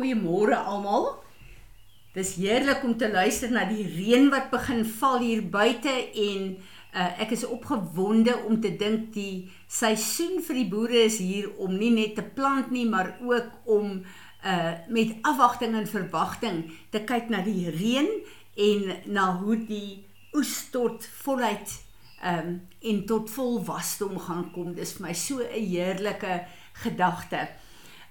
Goeiemôre almal. Dis heerlik om te luister na die reën wat begin val hier buite en uh, ek is opgewonde om te dink die seisoen vir die boere is hier om nie net te plant nie, maar ook om uh met afwagting en verwagting te kyk na die reën en na hoe die oes tot voluit um en tot volwasdom gaan kom. Dis vir my so 'n heerlike gedagte.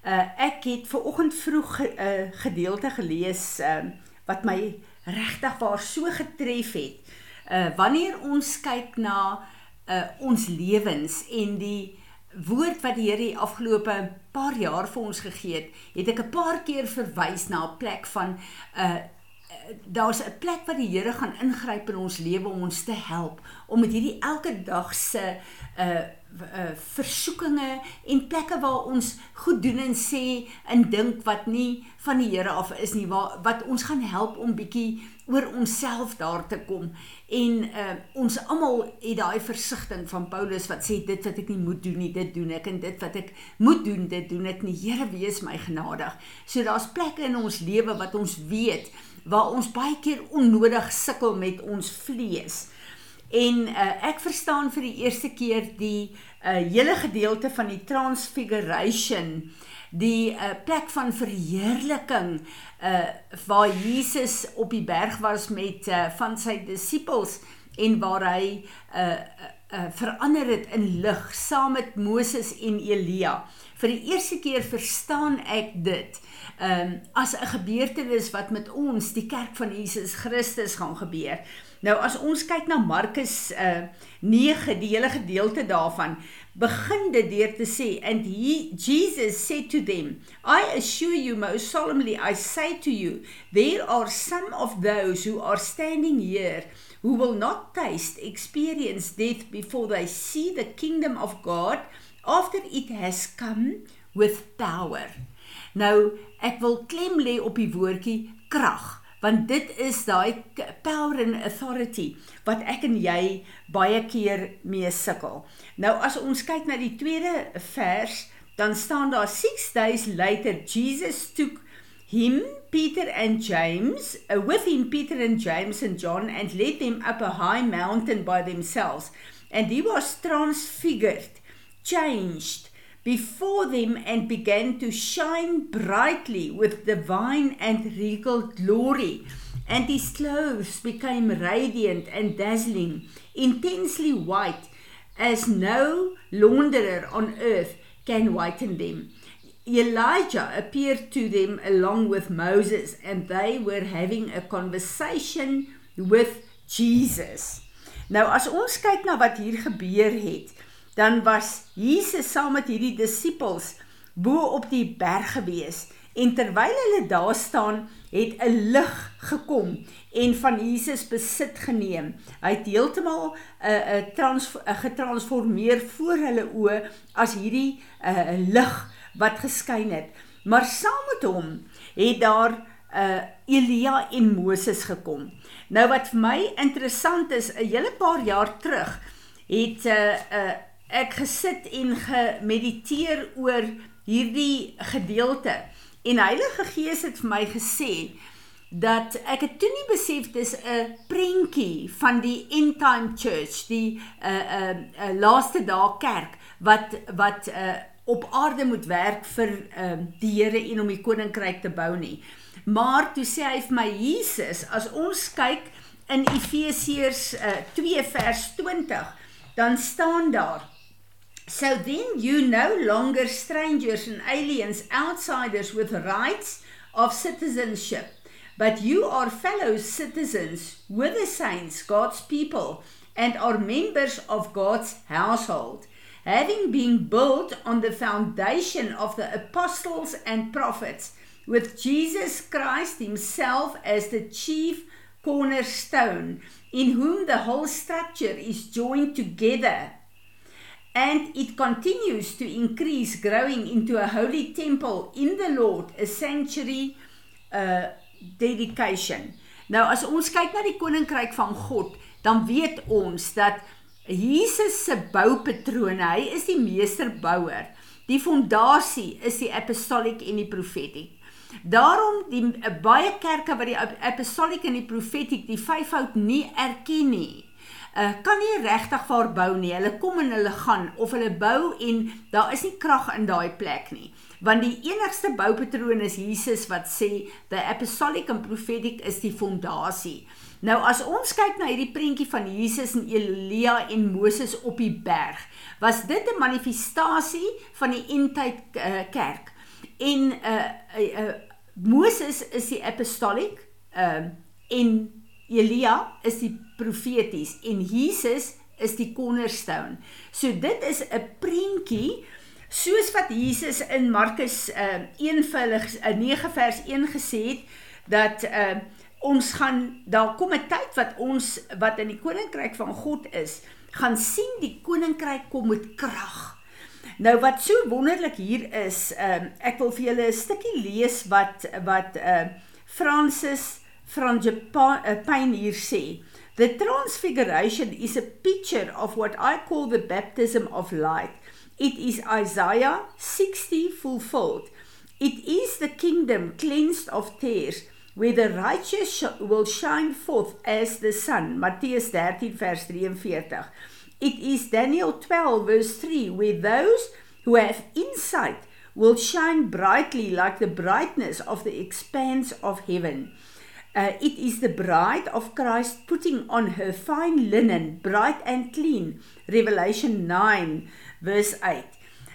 Uh ek het ver oggend vroeg 'n uh, gedeelte gelees uh wat my regtig waar so getref het. Uh wanneer ons kyk na uh ons lewens en die woord wat die Here die afgelope paar jaar vir ons gegee het, het ek 'n paar keer verwys na 'n plek van uh daar's 'n plek waar die Here gaan ingryp in ons lewe om ons te help om met hierdie elke dag se uh uh versoekinge en plekke waar ons goed doen en sê en dink wat nie van die Here af is nie waar wat ons gaan help om bietjie oor onsself daar te kom. En uh ons almal het daai versigtiging van Paulus wat sê dit wat ek nie moet doen nie dit doen ek. En dit wat ek moet doen dit doen ek nie. Here wees my genadig. So daar's plekke in ons lewe wat ons weet waar ons baie keer onnodig sukkel met ons vlees. En uh, ek verstaan vir die eerste keer die uh, hele gedeelte van die transfiguration, die uh, plek van verheerliking uh, waar Jesus op die berg was met uh, van sy disippels en waar hy uh, uh, verander het in lig saam met Moses en Elia. Vir die eerste keer verstaan ek dit um, as 'n gebeurtenis wat met ons, die kerk van Jesus Christus gaan gebeur. Nou as ons kyk na Markus uh 9, die hele gedeelte daarvan, begin dit deur te sê and he Jesus said to them, I assure you most solemnly I say to you, there are some of those who are standing here who will not taste experience death before they see the kingdom of God after it has come with power. Nou, ek wil klem lê op die woordjie krag want dit is daai power and authority wat ek en jy baie keer mee sukkel. Nou as ons kyk na die tweede vers, dan staan daar 6 days later Jesus took him Peter and James uh, with him Peter and James and John and led them up a high mountain by themselves and he was transfigured changed before them and began to shine brightly with divine and regal glory. And his clothes became radiant and dazzling, intensely white, as no launderer on earth can whiten them. Elijah appeared to them along with Moses, and they were having a conversation with Jesus. Nou as ons kyk na wat hier gebeur het, dan was Jesus saam met hierdie disippels bo op die berg gewees en terwyl hulle daar staan het 'n lig gekom en van Jesus besit geneem. Hy het heeltemal 'n uh, 'n uh, uh, getransformeer voor hulle oë as hierdie 'n uh, lig wat geskyn het. Maar saam met hom het daar 'n uh, Elia en Moses gekom. Nou wat vir my interessant is, 'n hele paar jaar terug het 'n uh, 'n uh, ek gesit en gemediteer oor hierdie gedeelte. En Heilige Gees het vir my gesê dat ek het toe nie besef dis 'n prentjie van die end time church die 'n uh, 'n uh, uh, laaste dae kerk wat wat uh, op aarde moet werk vir uh, die Here en om die koninkryk te bou nie. Maar toe sê hy vir my Jesus as ons kyk in Efesiërs uh, 2 vers 20 dan staan daar So then you no longer strangers and aliens, outsiders with rights of citizenship, but you are fellow citizens with the saints, God's people, and are members of God's household, having been built on the foundation of the apostles and prophets, with Jesus Christ himself as the chief cornerstone, in whom the whole structure is joined together and it continues to increase, growing into a holy temple in the Lord, a sanctuary uh, dedication. Nou as ons kyk na die koninkryk van God, dan weet ons dat Jesus se boupatrone, hy is die meesterbouer. Die fondasie is die apostolic en die profetic. Daarom die uh, baie kerke wat die apostolic en die profetic die vyfvoud nie erken nie. Uh, kan nie regtig vir bou nie. Hulle kom en hulle gaan of hulle bou en daar is nie krag in daai plek nie. Want die enigste boupatroon is Jesus wat sê the apostolic and prophetic is die fondasie. Nou as ons kyk na hierdie prentjie van Jesus en Elia en Moses op die berg, was dit 'n manifestasie van die eindtyd uh, kerk. En uh, uh, uh Moses is die apostolic uh en Elia is die profeties en Jesus is die cornerstone. So dit is 'n prentjie soos wat Jesus in Markus uh 1 vers uh, 9 vers 1 gesê het dat uh ons gaan daar kom 'n tyd wat ons wat in die koninkryk van God is, gaan sien die koninkryk kom met krag. Nou wat so wonderlik hier is, ehm uh, ek wil vir julle 'n stukkie lees wat wat uh Francis van Japan uh, sê. The transfiguration is a picture of what I call the baptism of light. It is Isaiah 60 fulfilled. It is the kingdom cleansed of tears where the righteous will shine forth as the sun. Mattheus 13 vers 43. It is Daniel 12 verse 3 where those who have insight will shine brightly like the brightness of the expanse of heaven. Uh, it is the bride of Christ putting on her fine linen, bright and clean. Revelation 9 verse 8.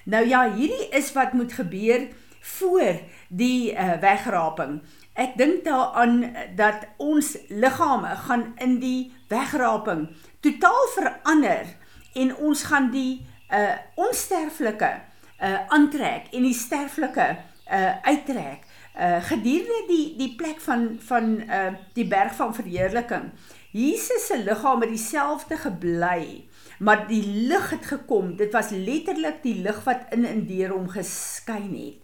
Nou ja, hierdie is wat moet gebeur voor die uh, wegraping. Ek dink daaraan dat ons liggame gaan in die wegraping totaal verander en ons gaan die uh onsterflike uh aantrek en die sterflike uh uittrek uh gedurende die die plek van van uh die berg van verheerliking. Jesus se liggaam het dieselfde gebly, maar die lig het gekom. Dit was letterlik die lig wat in en deur hom geskyn het.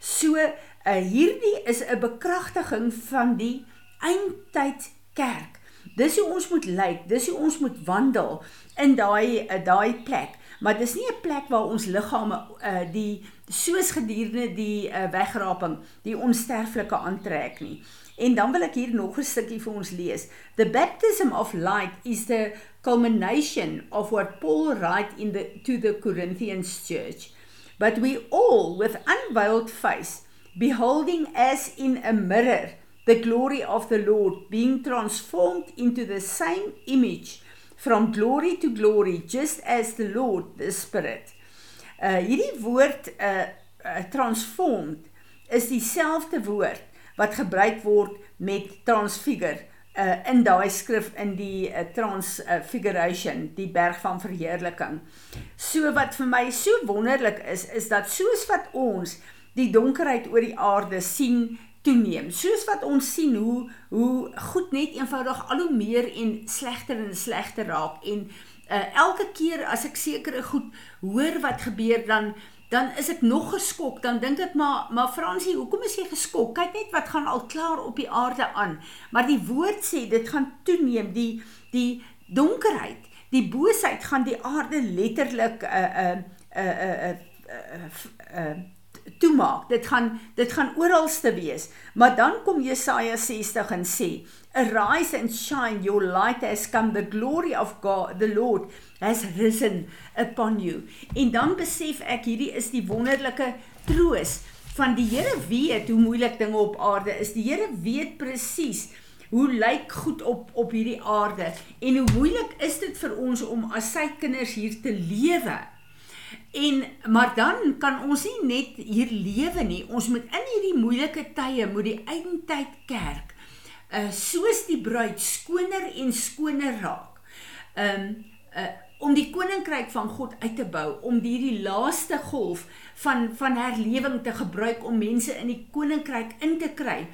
So Uh, hierdie is 'n bekragtiging van die eindtyd kerk. Dis hoe ons moet lyk, dis hoe ons moet wandel in daai daai plek. Maar dis nie 'n plek waar ons liggame uh, die soos gedurende die uh, wegraping, die onsterflike aantrek nie. En dan wil ek hier nog 'n stukkie vir ons lees. The baptism of light is the culmination of what Paul write in the to the Corinthians church. But we all with unveiled face beholding as in a mirror the glory of the Lord, being transformed into the same image from glory to glory, just as the Lord, the Spirit. Uh hierdie woord uh, uh transformed is dieselfde woord wat gebruik word met transfigure uh in daai skrif in die uh, transfiguration, die berg van verheerliking. So wat vir my so wonderlik is, is dat soos wat ons die donkerheid oor die aarde sien toeneem. Soos wat ons sien hoe hoe goed net eenvoudig al hoe meer en slegter en slegter raak en uh, elke keer as ek sekere goed hoor wat gebeur dan dan is ek nog geskok. Dan dink ek maar maar Fransie, hoekom is jy geskok? Kyk net wat gaan al klaar op die aarde aan. Maar die woord sê dit gaan toeneem die die donkerheid, die boosheid gaan die aarde letterlik 'n 'n 'n 'n 'n toemaak. Dit gaan dit gaan oralste wees. Maar dan kom Jesaja 60 en sê, "Arise and shine, your light has come, the glory of God, the Lord has risen upon you." En dan besef ek hierdie is die wonderlike troos van die Here weet hoe moeilik dinge op aarde is. Die Here weet presies hoe lyk goed op op hierdie aarde en hoe moeilik is dit vir ons om as sy kinders hier te lewe. En maar dan kan ons nie net hier lewe nie. Ons moet in hierdie moeilike tye moet die eindtyd kerk uh soos die bruid skoner en skoner raak. Um uh om die koninkryk van God uit te bou, om hierdie laaste golf van van herlewing te gebruik om mense in die koninkryk in te kry.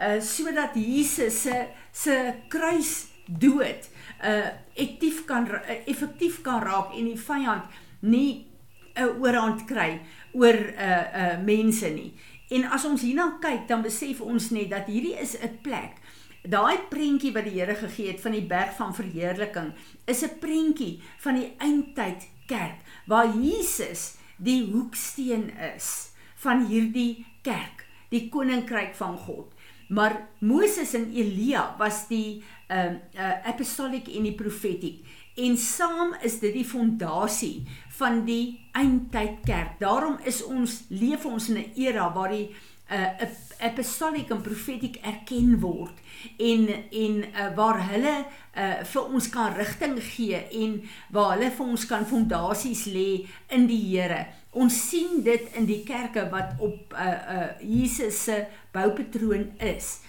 Uh sodat Jesus se se kruis dood uh effektief kan effektief kan raak en die vyand nie 'n oorhand kry oor uh uh mense nie. En as ons hierna kyk, dan besef ons net dat hierdie is 'n plek. Daai prentjie wat die Here gegee het van die berg van verheerliking is 'n prentjie van die eindtyd kerk waar Jesus die hoeksteen is van hierdie kerk. die koninkryk van God. Maar Moses en Elia was die uh, uh apostolic en die profetiek. En saam is dit die fondasie van die eindtydkerk. Daarom is ons leef ons in 'n era waar die uh apostolic en profetiek erken word en en uh, waar hulle uh vir ons kan rigting gee en waar hulle vir ons kan fondasies lê in die Here. Ons sien dit in die kerke wat op uh uh Jesus se boupatroon is.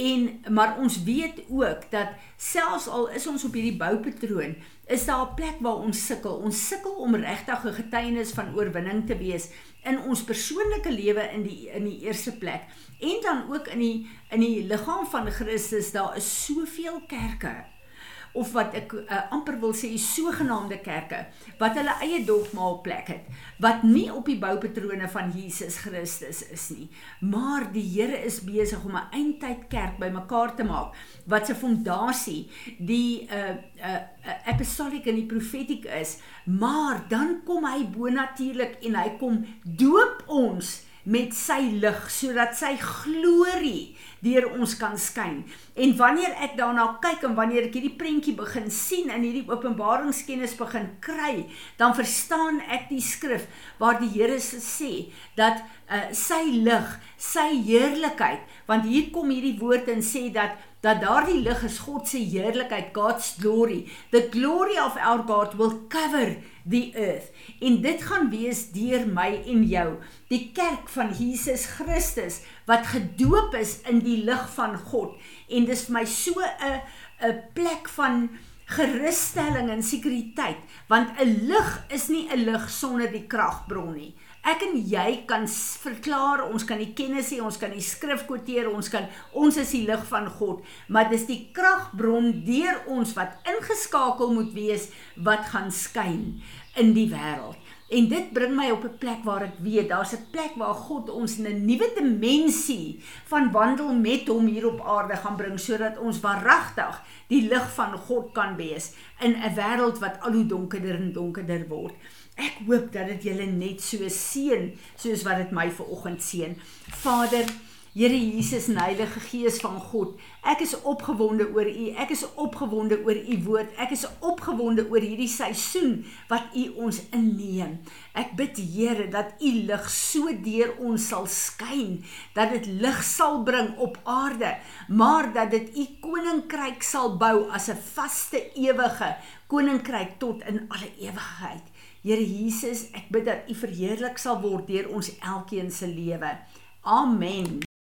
En maar ons weet ook dat selfs al is ons op hierdie boupatroon, is daar 'n plek waar ons sukkel. Ons sukkel om regtig 'n getuienis van oorwinning te wees in ons persoonlike lewe in die in die eerste plek en dan ook in die in die liggaam van Christus. Daar is soveel kerke of wat ek uh, amper wil sê sogenaamde kerke wat hulle eie dogma op plek het wat nie op die boupatrone van Jesus Christus is nie. Maar die Here is besig om 'n eindtyd kerk bymekaar te maak wat se fondasie die uh, uh, apostolic en die profetiek is. Maar dan kom hy bonatuurlik en hy kom doop ons met sy lig sodat sy glorie deur ons kan skyn. En wanneer ek daarna kyk en wanneer ek hierdie prentjie begin sien en hierdie openbaringskennis begin kry, dan verstaan ek die skrif waar die Here sê dat uh, sy lig, sy heerlikheid, want hier kom hierdie woord en sê dat dat daardie lig is God se heerlikheid, God's glory. The glory of our God will cover the earth. En dit gaan wees deur my en jou, die kerk van Jesus Christus wat gedoop is in die lig van God. En dis vir my so 'n 'n plek van gerusstelling en sekuriteit, want 'n lig is nie 'n lig sonder die kragbron nie. Ek en jy kan verklaar, ons kan die kennis hê, ons kan die skrif kwoteer, ons kan ons is die lig van God, maar dis die kragbron deur ons wat ingeskakel moet wees wat gaan skyn in die wêreld. En dit bring my op 'n plek waar ek weet daar's 'n plek waar God ons in 'n nuwe dimensie van wandel met hom hier op aarde gaan bring sodat ons waaragtig die lig van God kan wees in 'n wêreld wat al hoe donkerder en donkerder word. Ek hoop dat dit julle net so seën soos wat dit my ver oggend seën. Vader, Here Jesus en Heilige Gees van God, ek is opgewonde oor U. Ek is opgewonde oor U woord. Ek is opgewonde oor hierdie seisoen wat U ons inneem. Ek bid Here dat U lig so deur ons sal skyn, dat dit lig sal bring op aarde, maar dat dit U koninkryk sal bou as 'n vaste ewige koninkryk tot in alle ewigheid. Here Jesus, ek bid dat U verheerlik sal word deur ons elkeen se lewe. Amen.